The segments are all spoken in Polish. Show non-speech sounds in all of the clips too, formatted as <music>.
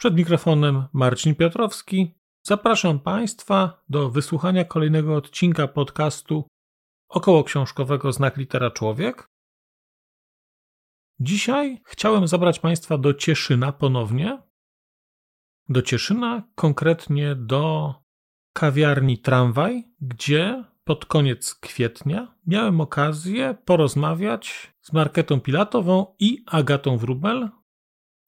Przed mikrofonem Marcin Piotrowski. Zapraszam Państwa do wysłuchania kolejnego odcinka podcastu około książkowego Znak Litera Człowiek. Dzisiaj chciałem zabrać Państwa do Cieszyna ponownie. Do Cieszyna, konkretnie do kawiarni Tramwaj, gdzie pod koniec kwietnia miałem okazję porozmawiać z Marketą Pilatową i Agatą Wrubel,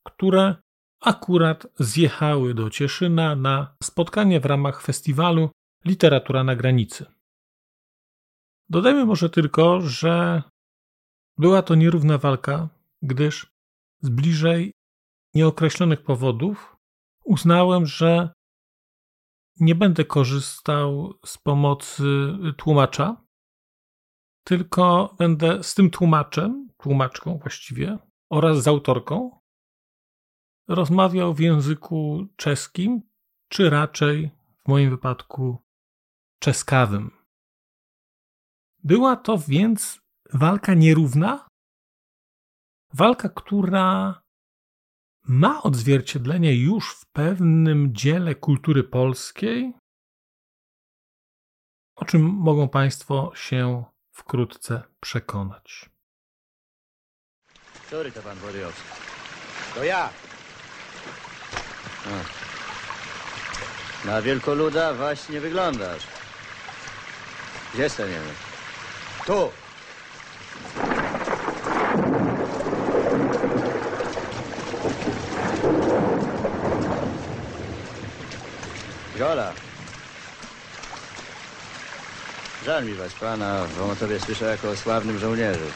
które akurat zjechały do Cieszyna na spotkanie w ramach festiwalu Literatura na granicy. Dodajmy może tylko, że była to nierówna walka, gdyż z bliżej nieokreślonych powodów uznałem, że nie będę korzystał z pomocy tłumacza, tylko będę z tym tłumaczem, tłumaczką właściwie, oraz z autorką rozmawiał w języku czeskim, czy raczej w moim wypadku czeskawym. Była to więc walka nierówna, walka, która ma odzwierciedlenie już w pewnym dziele kultury polskiej, o czym mogą Państwo się wkrótce przekonać. Który to pan Włodyjowski? To ja. Na wielkoluda właśnie wyglądasz. Gdzie staniemy? Tu. Gola. Żal mi was pana, bo o tobie słyszę jako o sławnym żołnierzu.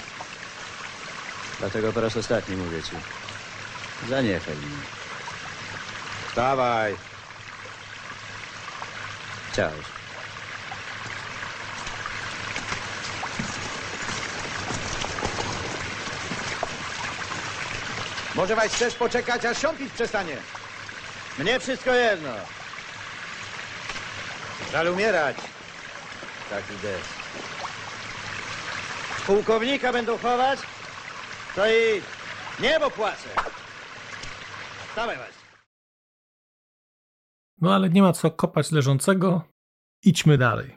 Dlatego po raz ostatni mówię ci. Zaniechaj mnie. Wstawaj. Chciałeś. Może was chcesz poczekać, aż siąpić przestanie. Mnie wszystko jedno. Żal umierać. Taki deszcz. Pułkownika będą chować? To i niebo płacę. Dawaj was. No ale nie ma co kopać leżącego. Idźmy dalej.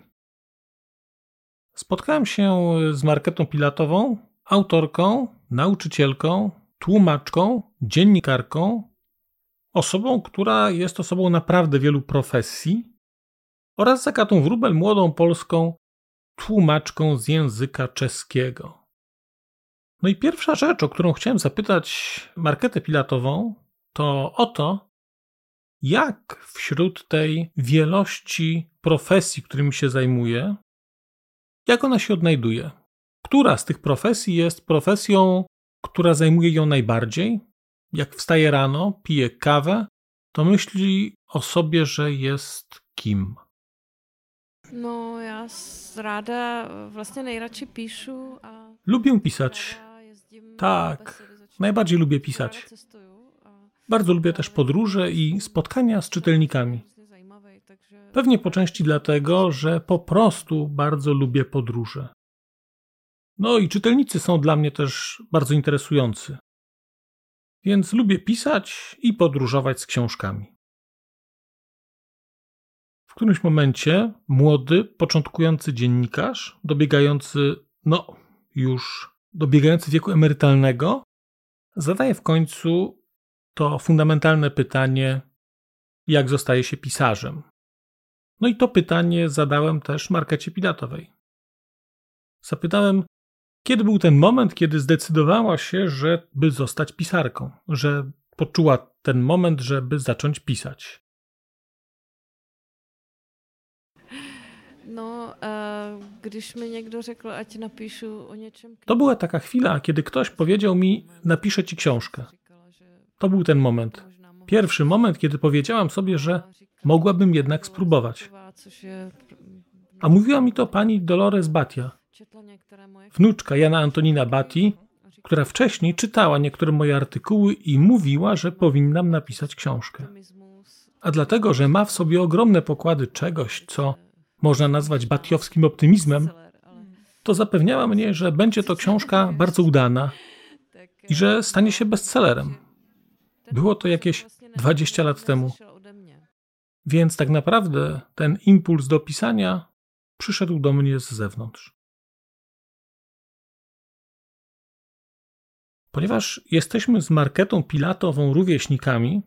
Spotkałem się z Marketą Pilatową, autorką, nauczycielką, tłumaczką, dziennikarką, osobą, która jest osobą naprawdę wielu profesji, oraz z Agatą Wrubel, młodą polską tłumaczką z języka czeskiego. No i pierwsza rzecz, o którą chciałem zapytać Marketę Pilatową, to o to, jak wśród tej wielości profesji, którymi się zajmuje, jak ona się odnajduje? Która z tych profesji jest profesją, która zajmuje ją najbardziej? Jak wstaje rano, pije kawę, to myśli o sobie, że jest kim? No, já ráda vlastně nejradši píšu a Lubię pisać. Tak, najbardziej lubię pisać. Bardzo lubię też podróże i spotkania z czytelnikami. Pewnie po części dlatego, że po prostu bardzo lubię podróże. No i czytelnicy są dla mnie też bardzo interesujący. Więc lubię pisać i podróżować z książkami. W którymś momencie młody, początkujący dziennikarz, dobiegający, no już dobiegający wieku emerytalnego, zadaje w końcu to fundamentalne pytanie, jak zostaje się pisarzem. No i to pytanie zadałem też Markecie Pilatowej. Zapytałem, kiedy był ten moment, kiedy zdecydowała się, żeby zostać pisarką, że poczuła ten moment, żeby zacząć pisać. No, eh, když mi někdo řekl, ať napíšu o něčem... To była taka chwila, kiedy ktoś powiedział mi: Napiszę ci książkę. To był ten moment. pierwszy moment, kiedy powiedziałam sobie, że mogłabym jednak spróbować. A mówiła mi to pani Dolores Batia, wnuczka Jana Antonina Bati, która wcześniej czytała niektóre moje artykuły i mówiła, że powinnam napisać książkę. A dlatego, że ma w sobie ogromne pokłady czegoś, co można nazwać batiowskim optymizmem, to zapewniała mnie, że będzie to książka bardzo udana i że stanie się bestsellerem. Było to jakieś 20 lat temu. Więc tak naprawdę ten impuls do pisania przyszedł do mnie z zewnątrz. Ponieważ jesteśmy z Marketą Pilatową rówieśnikami,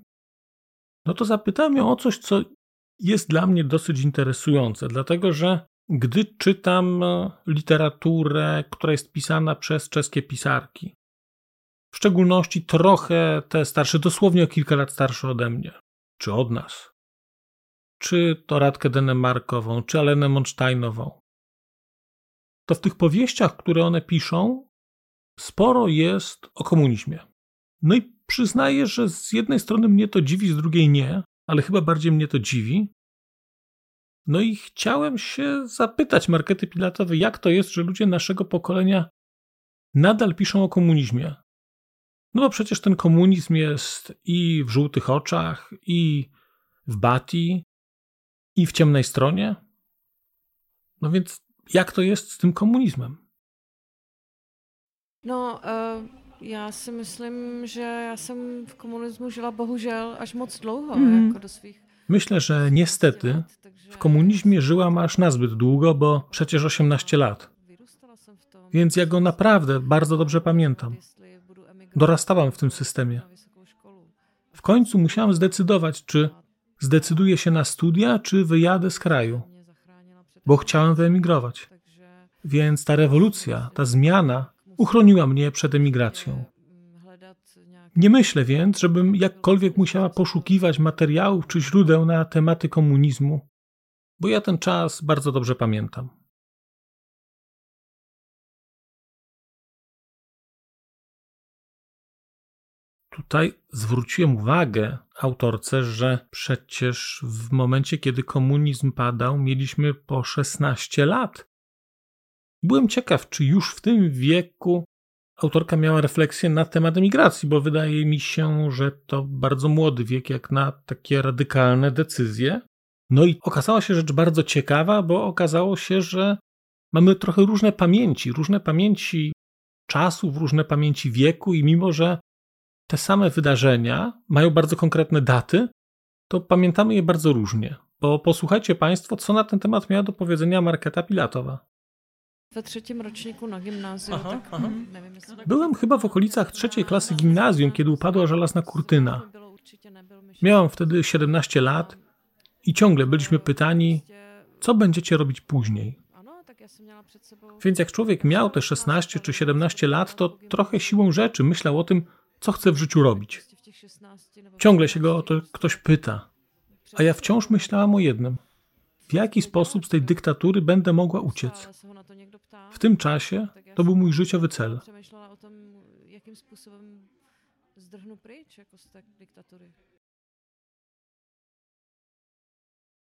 no to zapytałem ją o coś, co jest dla mnie dosyć interesujące, dlatego że gdy czytam e, literaturę, która jest pisana przez czeskie pisarki, w szczególności trochę te starsze, dosłownie o kilka lat starsze ode mnie, czy od nas, czy to Radkę Denemarkową, czy Alenę Monsteinową, to w tych powieściach, które one piszą, sporo jest o komunizmie. No i przyznaję, że z jednej strony mnie to dziwi, z drugiej nie, ale chyba bardziej mnie to dziwi. No i chciałem się zapytać Markety Pilatowej, jak to jest, że ludzie naszego pokolenia nadal piszą o komunizmie. No bo przecież ten komunizm jest i w żółtych oczach, i w Bati, i w ciemnej stronie. No więc jak to jest z tym komunizmem? No, uh, já si myslím, že já jsem v komunismu žila bohužel až moc dlouho, mm. jako do svých Myślę, że niestety w komunizmie żyłam aż nazbyt długo, bo przecież 18 lat. Więc ja go naprawdę bardzo dobrze pamiętam. Dorastałam w tym systemie. W końcu musiałam zdecydować, czy zdecyduję się na studia, czy wyjadę z kraju, bo chciałem wyemigrować. Więc ta rewolucja, ta zmiana uchroniła mnie przed emigracją. Nie myślę więc, żebym jakkolwiek musiała poszukiwać materiałów czy źródeł na tematy komunizmu, bo ja ten czas bardzo dobrze pamiętam. Tutaj zwróciłem uwagę autorce, że przecież w momencie, kiedy komunizm padał, mieliśmy po 16 lat. Byłem ciekaw, czy już w tym wieku autorka miała refleksję na temat emigracji, bo wydaje mi się, że to bardzo młody wiek jak na takie radykalne decyzje. No i okazała się rzecz bardzo ciekawa, bo okazało się, że mamy trochę różne pamięci, różne pamięci czasów, różne pamięci wieku i mimo, że te same wydarzenia mają bardzo konkretne daty, to pamiętamy je bardzo różnie. Bo posłuchajcie Państwo, co na ten temat miała do powiedzenia Marketa Pilatowa. We trzecim roczniku na gimnazjum, aha, tak? Aha. Wiem, Byłem chyba w okolicach trzeciej klasy gimnazjum, kiedy upadła żelazna kurtyna. Miałam wtedy 17 lat i ciągle byliśmy pytani, co będziecie robić później. Więc jak człowiek miał te 16 czy 17 lat, to trochę siłą rzeczy myślał o tym, co chce w życiu robić. Ciągle się go o to ktoś pyta. A ja wciąż myślałam o jednym. W jaki sposób z tej dyktatury będę mogła uciec? W tym czasie to był mój życiowy cel.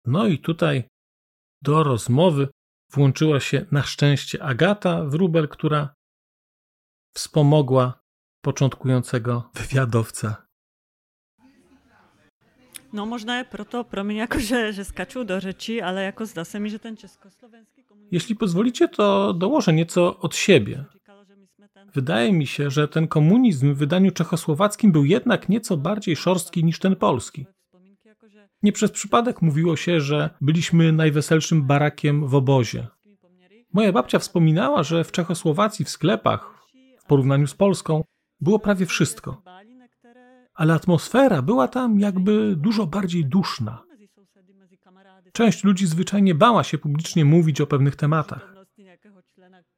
No i tutaj do rozmowy włączyła się na szczęście Agata Wrubel, która wspomogła początkującego wywiadowca. No je proto pro mě jako, že, že skaču do řeči, ale jako zdá se mi, že ten komunizm... Jeśli pozwolicie, to dołożę nieco od siebie. Wydaje mi się, że ten komunizm w wydaniu czechosłowackim był jednak nieco bardziej szorstki niż ten polski. Nie przez przypadek mówiło się, że byliśmy najweselszym barakiem w obozie. Moja babcia wspominała, że w Czechosłowacji w sklepach, w porównaniu z Polską, było prawie wszystko. Ale atmosfera była tam jakby dużo bardziej duszna. Część ludzi zwyczajnie bała się publicznie mówić o pewnych tematach.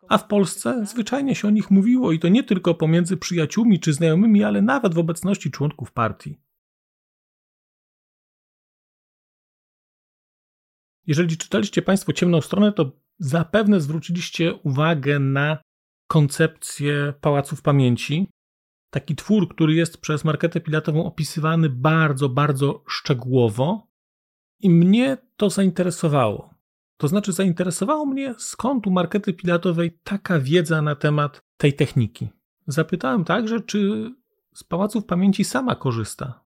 A w Polsce zwyczajnie się o nich mówiło i to nie tylko pomiędzy przyjaciółmi czy znajomymi, ale nawet w obecności członków partii. Jeżeli czytaliście Państwo ciemną stronę, to zapewne zwróciliście uwagę na koncepcję pałaców pamięci, taki twór, który jest przez marketę pilatową opisywany bardzo, bardzo szczegółowo i mnie to zainteresowało. To znaczy, zainteresowało mnie, skąd u markety pilatowej taka wiedza na temat tej techniki. Zapytałem także, czy z pałaców pamięci sama korzysta.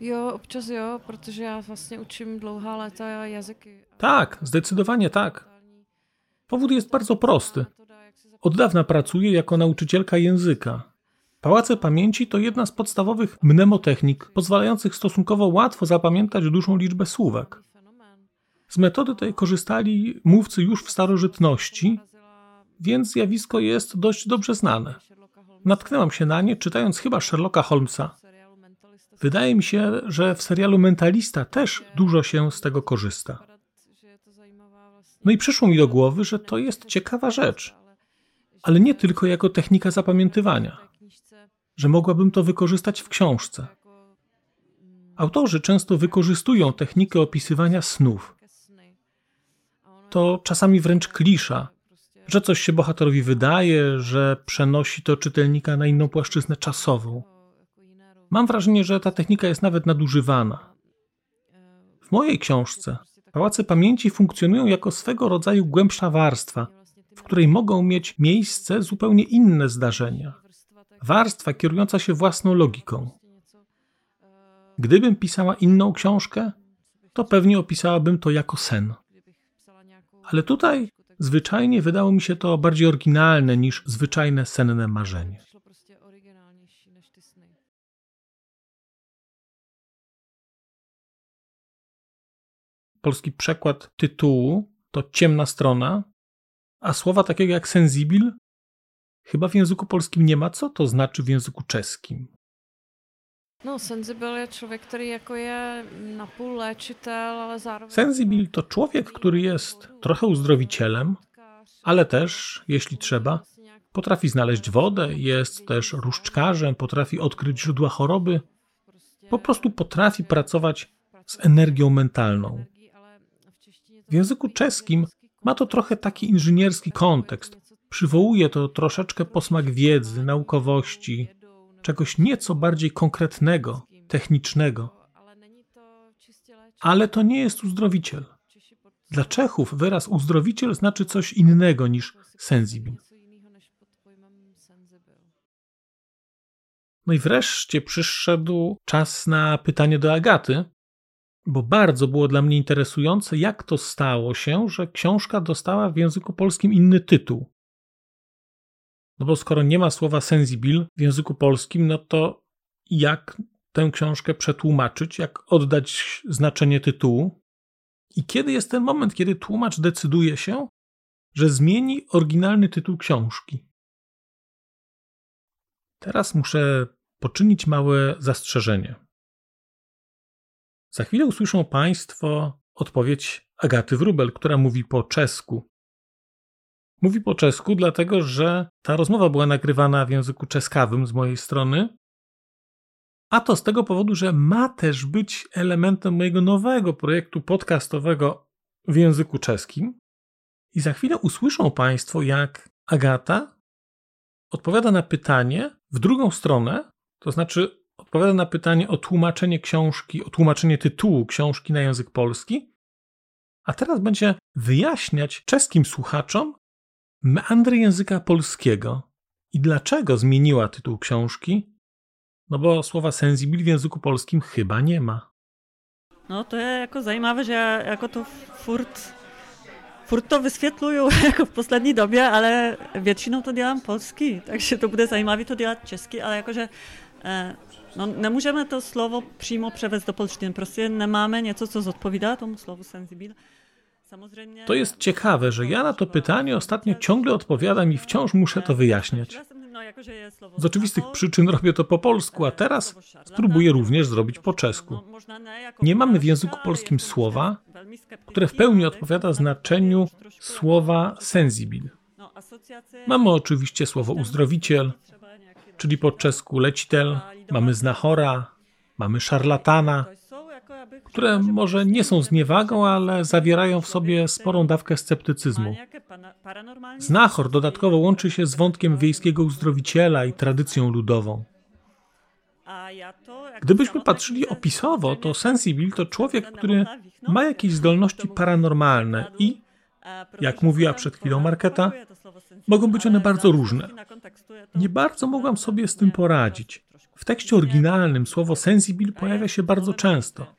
Jo, občas jo, protože já vlastně učím dlouhá léta jazyky. Tak, zdecydowanie tak. Powód jest bardzo prosty. Od dawna pracuję jako nauczycielka języka. Pałace pamięci to jedna z podstawowych mnemotechnik, pozwalających stosunkowo łatwo zapamiętać dużą liczbę słówek. Z metody tej korzystali mówcy już w starożytności, więc zjawisko jest dość dobrze znane. Natknęłam się na nie, czytając chyba Sherlocka Holmesa. Wydaje mi się, że w serialu Mentalista też dużo się z tego korzysta. No i przyszło mi do głowy, że to jest ciekawa rzecz, ale nie tylko jako technika zapamiętywania, że mogłabym to wykorzystać w książce. Autorzy często wykorzystują technikę opisywania snów. To czasami wręcz klisza, że coś się bohaterowi wydaje, że przenosi to czytelnika na inną płaszczyznę czasową. Mam wrażenie, że ta technika jest nawet nadużywana. W mojej książce pałace pamięci funkcjonują jako swego rodzaju głębsza warstwa, w której mogą mieć miejsce zupełnie inne zdarzenia. Warstwa kierująca się własną logiką. Gdybym pisała inną książkę, to pewnie opisałabym to jako sen. Ale tutaj zwyczajnie wydało mi się to bardziej oryginalne niż zwyczajne senne marzenie. Polski przekład tytułu to ciemna strona, a słowa takiego jak sensibil chyba w języku polskim nie ma. Co to znaczy w języku czeskim? No, sensibil je człowiek, który jako je na pół leczytel, ale zároveň... Sensibil to człowiek, który jest trochę uzdrowicielem, ale też, jeśli trzeba, potrafi znaleźć wodę, jest też różdżkarzem, potrafi odkryć źródła choroby, po prostu potrafi pracować z energią mentalną. W języku czeskim ma to trochę taki inżynierski kontekst. Przywołuje to troszeczkę posmak wiedzy, naukowości, czegoś nieco bardziej konkretnego, technicznego. Ale to nie jest uzdrowiciel. Dla Czechów wyraz uzdrowiciel znaczy coś innego niż sensibil. No i wreszcie przyszedł czas na pytanie do Agaty, bo bardzo było dla mnie interesujące, jak to stało się, że książka dostała w języku polskim inny tytuł. No bo skoro nie ma słowa sensibil w języku polskim, no to jak tę książkę przetłumaczyć, jak oddać znaczenie tytułu? I kiedy jest ten moment, kiedy tłumacz decyduje się, że zmieni oryginalny tytuł książki? Teraz muszę poczynić małe zastrzeżenie. Za chwilę usłyszą Państwo odpowiedź Agaty Wrubel, która mówi po czesku. Mówi po czesku, dlatego że ta rozmowa była nagrywana w języku czeskawym z mojej strony, a to z tego powodu, że ma też być elementem mojego nowego projektu podcastowego w języku czeskim. I za chwilę usłyszą Państwo, jak Agata odpowiada na pytanie w drugą stronę, to znaczy odpowiada na pytanie o tłumaczenie książki, o tłumaczenie tytułu książki na język polski, a teraz będzie wyjaśniać czeskim słuchaczom meandry języka polskiego i dlaczego zmieniła tytuł książki no bo słowa sensibil w języku polskim chyba nie ma. No to je jako zajímavé, že já jako to furt, furt to vysvětluju <laughs> jako v poslední době, ale většinou to dělám polsky, takže to bude zajímavé to dělat česky, ale jakože eh, no, nemůžeme to slovo přímo převést do polštiny, prostě nemáme něco, co zodpovídá tomu slovu sensibil. To jest ciekawe, że ja na to pytanie ostatnio ciągle odpowiadam i wciąż muszę to wyjaśniać. Z oczywistych przyczyn robię to po polsku, a teraz spróbuję również zrobić po czesku. Nie mamy w języku polskim słowa, które w pełni odpowiada znaczeniu słowa sensibil. Mamy oczywiście słowo uzdrowiciel, czyli po czesku lecitel, mamy znachora, mamy szarlatana, które może nie są zniewagą, ale zawierają w sobie sporą dawkę sceptycyzmu. Znachor dodatkowo łączy się z wątkiem wiejskiego uzdrowiciela i tradycją ludową. Gdybyśmy patrzyli opisowo, to Sensibil to człowiek, który ma jakieś zdolności paranormalne i, jak mówiła przed chwilą Marketa, mogą być one bardzo różne. Nie bardzo mogłam sobie z tym poradzić. W tekście oryginalnym słowo sensibil pojawia się bardzo często.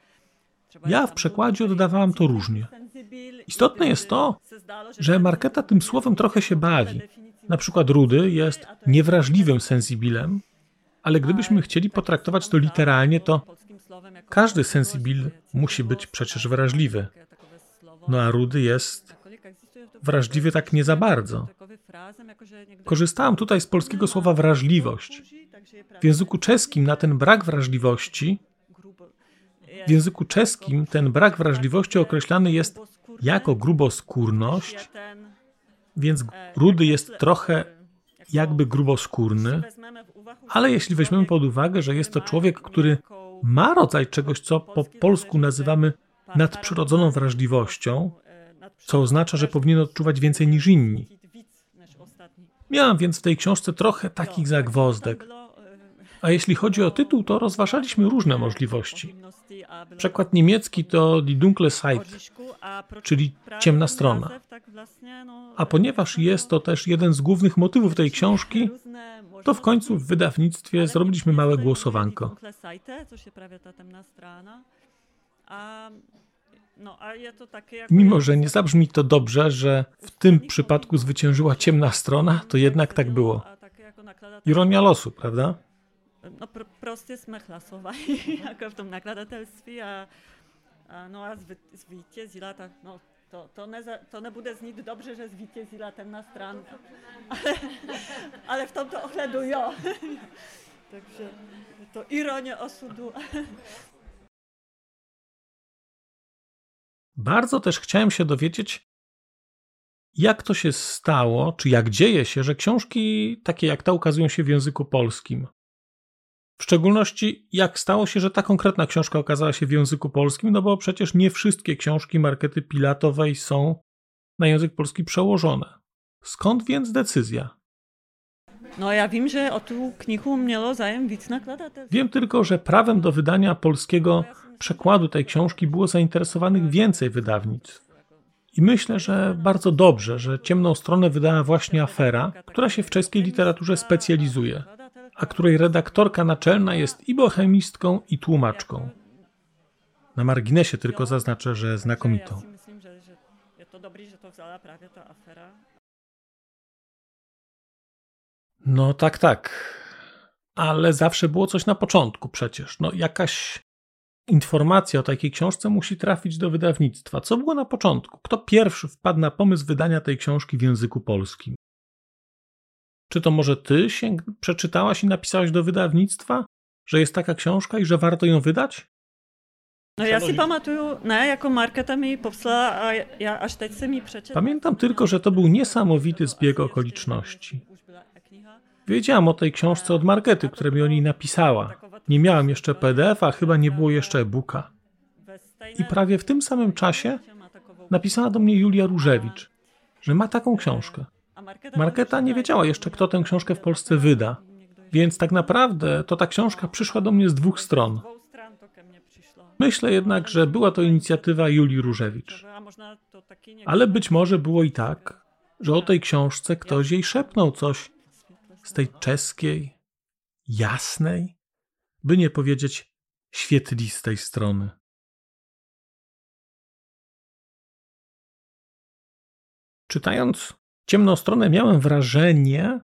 Ja w przekładzie oddawałam to różnie. Istotne jest to, że Marketa tym słowem trochę się bawi. Na przykład Rudy jest niewrażliwym sensibilem, ale gdybyśmy chcieli potraktować to literalnie, to każdy sensibil musi być przecież wrażliwy. No a Rudy jest wrażliwy tak nie za bardzo. Korzystałam tutaj z polskiego słowa wrażliwość. W języku czeskim na ten brak wrażliwości w języku czeskim ten brak wrażliwości określany jest jako gruboskórność, więc rudy jest trochę jakby gruboskórny, ale jeśli weźmiemy pod uwagę, że jest to człowiek, który ma rodzaj czegoś, co po polsku nazywamy nadprzyrodzoną wrażliwością, co oznacza, że powinien odczuwać więcej niż inni. Miałam więc w tej książce trochę takich zagwozdek. A jeśli chodzi o tytuł, to rozważaliśmy różne możliwości. Przekład niemiecki to Die dunkle Seite, czyli ciemna strona. A ponieważ jest to też jeden z głównych motywów tej książki, to w końcu w wydawnictwie zrobiliśmy małe głosowanko. Mimo, że nie zabrzmi to dobrze, że w tym przypadku zwyciężyła ciemna strona, to jednak tak było. Ironia losu, prawda? No pr prostě jsme hlasovali jako v tom nakladatelství a, a no a zvítězila tak, no to, to, ne, to nebude znít dobře, že zvítězila temná stránka. Ale, <laughs> ale v tomto ohledu jo. <laughs> Takže to ironie osudu. <laughs> Bardzo też chciałem się dowiedzieć, jak to się stało, czy jak dzieje się, że książki takie jak ta ukazują się w języku polskim. W szczególności, jak stało się, że ta konkretna książka okazała się w języku polskim, no bo przecież nie wszystkie książki markety Pilatowej są na język polski przełożone. Skąd więc decyzja? No ja wiem, że o tu knihu miało zajem widz. Wiem tylko, że prawem do wydania polskiego przekładu tej książki było zainteresowanych więcej wydawnictw. I myślę, że bardzo dobrze, że ciemną stronę wydała właśnie afera, która się w czeskiej literaturze specjalizuje a której redaktorka naczelna jest i bohemistką, i tłumaczką. Na marginesie tylko zaznaczę, że znakomitą. No tak, tak. Ale zawsze było coś na początku przecież. No jakaś informacja o takiej książce musi trafić do wydawnictwa. Co było na początku? Kto pierwszy wpadł na pomysł wydania tej książki w języku polskim? Czy to może ty się przeczytałaś i napisałaś do wydawnictwa, że jest taka książka i że warto ją wydać? No ja si pamatuju, ne, jako marketa mi popsala, a ja aż teď se mi przeczytałam. Pamiętam tylko, że to był niesamowity zbieg okoliczności. Wiedziałam o tej książce od markety, która mi o niej napisała. Nie miałam jeszcze PDF-a, chyba nie było jeszcze e-booka. I prawie w tym samym czasie napisała do mnie Julia Różewicz, że ma taką książkę. Marketa nie wiedziała jeszcze, kto tę książkę w Polsce wyda, więc tak naprawdę to ta książka przyszła do mnie z dwóch stron. Myślę jednak, że była to inicjatywa Julii Różewicz. Ale być może było i tak, że o tej książce ktoś jej szepnął coś z tej czeskiej, jasnej, by nie powiedzieć świetlistej strony. Czytając ciemną stronę miałem wrażenie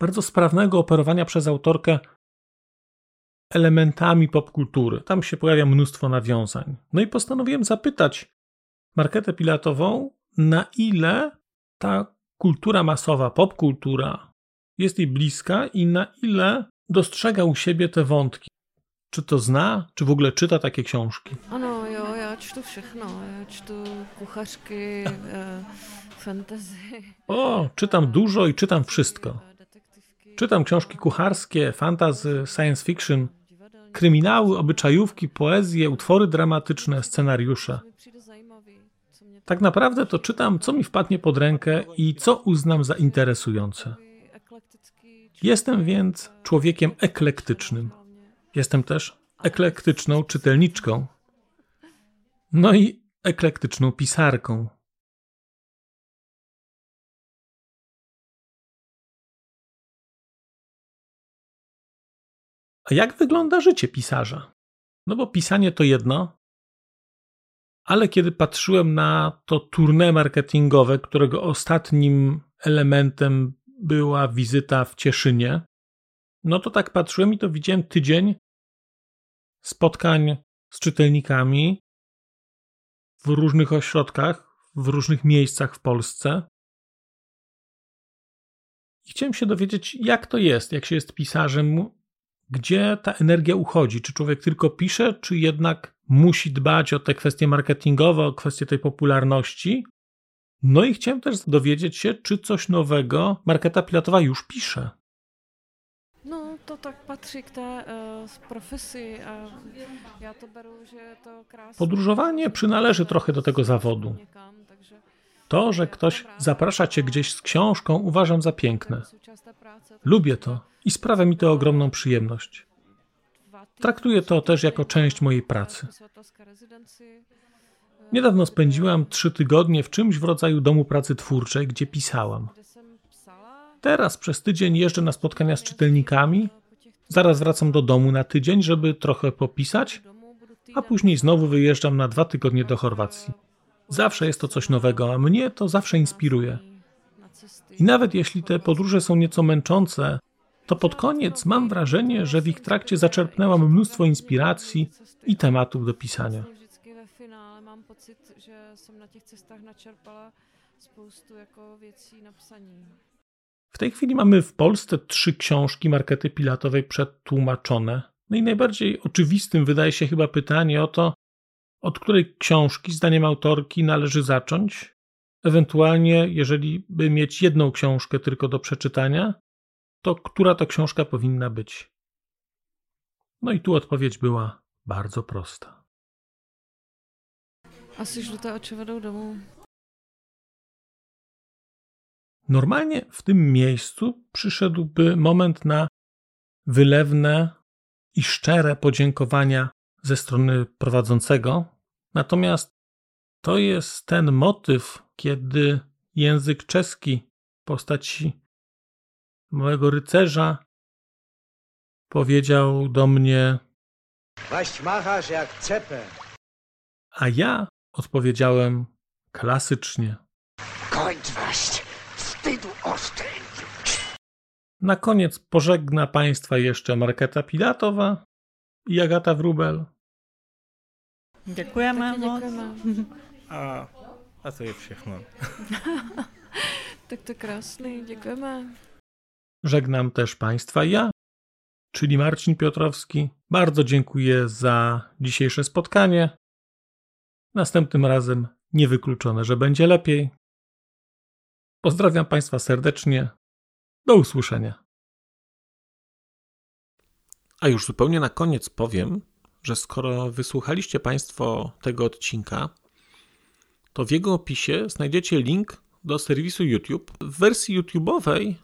bardzo sprawnego operowania przez autorkę elementami popkultury. Tam się pojawia mnóstwo nawiązań. No i postanowiłem zapytać Marketę Pilatową, na ile ta kultura masowa, popkultura jest jej bliska i na ile dostrzega u siebie te wątki. Czy to zna, czy w ogóle czyta takie książki? Ano, jo, ja czytam wszystko. Ja czytam kucharzki, e, fantasy. O, czytam dużo i czytam wszystko. Czytam książki kucharskie, fantasy, science fiction. kryminały, obyczajówki, poezje, utwory dramatyczne, scenariusze. Tak naprawdę to czytam, co mi wpadnie pod rękę i co uznam za interesujące. Jestem więc człowiekiem eklektycznym. Jestem też eklektyczną czytelniczką. No i eklektyczną pisarką. A jak wygląda życie pisarza? No bo pisanie to jedno, ale kiedy patrzyłem na to tournée marketingowe, którego ostatnim elementem była wizyta w Cieszynie, no to tak patrzyłem i to widziałem tydzień spotkań z czytelnikami w różnych ośrodkach, w różnych miejscach w Polsce. I chciałem się dowiedzieć, jak to jest, jak się jest pisarzem, gdzie ta energia uchodzi. Czy człowiek tylko pisze, czy jednak musi dbać o te kwestie marketingowe, o kwestie tej popularności. No i chciałem też dowiedzieć się, czy coś nowego Marketa Pilatowa już pisze. No, to tak patří k té uh, profesi a já to že je to krásné. Podróżowanie przynależy trochę do tego zawodu. To, że ktoś zaprasza cię gdzieś z książką, uważam za piękne. práce. Lubię to i sprawia mi to ogromną przyjemność. Traktuję to też jako część mojej pracy. Niedawno spędziłam trzy tygodnie w czymś w rodzaju domu pracy twórczej, gdzie pisałam. Teraz przez tydzień jeżdżę na spotkania z czytelnikami, zaraz wracam do domu na tydzień, żeby trochę popisać, a później znowu wyjeżdżam na dwa tygodnie do Chorwacji. Zawsze jest to coś nowego, a mnie to zawsze inspiruje. I nawet jeśli te podróże są nieco męczące, to pod koniec mam wrażenie, że w ich trakcie zaczerpnęłam mnóstwo inspiracji i tematów do pisania. Mám pocit, jsem na cestách načerpala spoustu jako věcí na psaní. W tej chwili mamy w Polsce trzy książki markety Pilatowej przetłumaczone. No i najbardziej oczywistym wydaje się chyba pytanie o to, od której książki, zdaniem autorki, należy zacząć. Ewentualnie, jeżeli by mieć jedną książkę tylko do przeczytania, to która to książka powinna być? No i tu odpowiedź była bardzo prosta. Asi žluté oči vedou domů. Normalnie w tym miejscu przyszedłby moment na wylewne i szczere podziękowania ze strony prowadzącego. Natomiast to jest ten motyw, kiedy język czeski w postaci małego rycerza powiedział do mnie, Vaść machasz jak cepę. a ja odpowiedziałem klasycznie. Kończ waść! Wstydu oszczędź! Na koniec pożegna Państwa jeszcze Marketa Pilatowa i Agata Wrubel. Děkujeme Taky moc. děkujeme. A, a to je všechno. Tak to krásný, děkujeme. Żegnam też Państwa ja, czyli Marcin Piotrowski. Bardzo dziękuję za dzisiejsze spotkanie. Następnym razem niewykluczone, że będzie lepiej. Pozdrawiam Państwa serdecznie. Do usłyszenia. A już zupełnie na koniec powiem, że skoro wysłuchaliście Państwo tego odcinka, to w jego opisie znajdziecie link do serwisu YouTube. W wersji YouTube'owej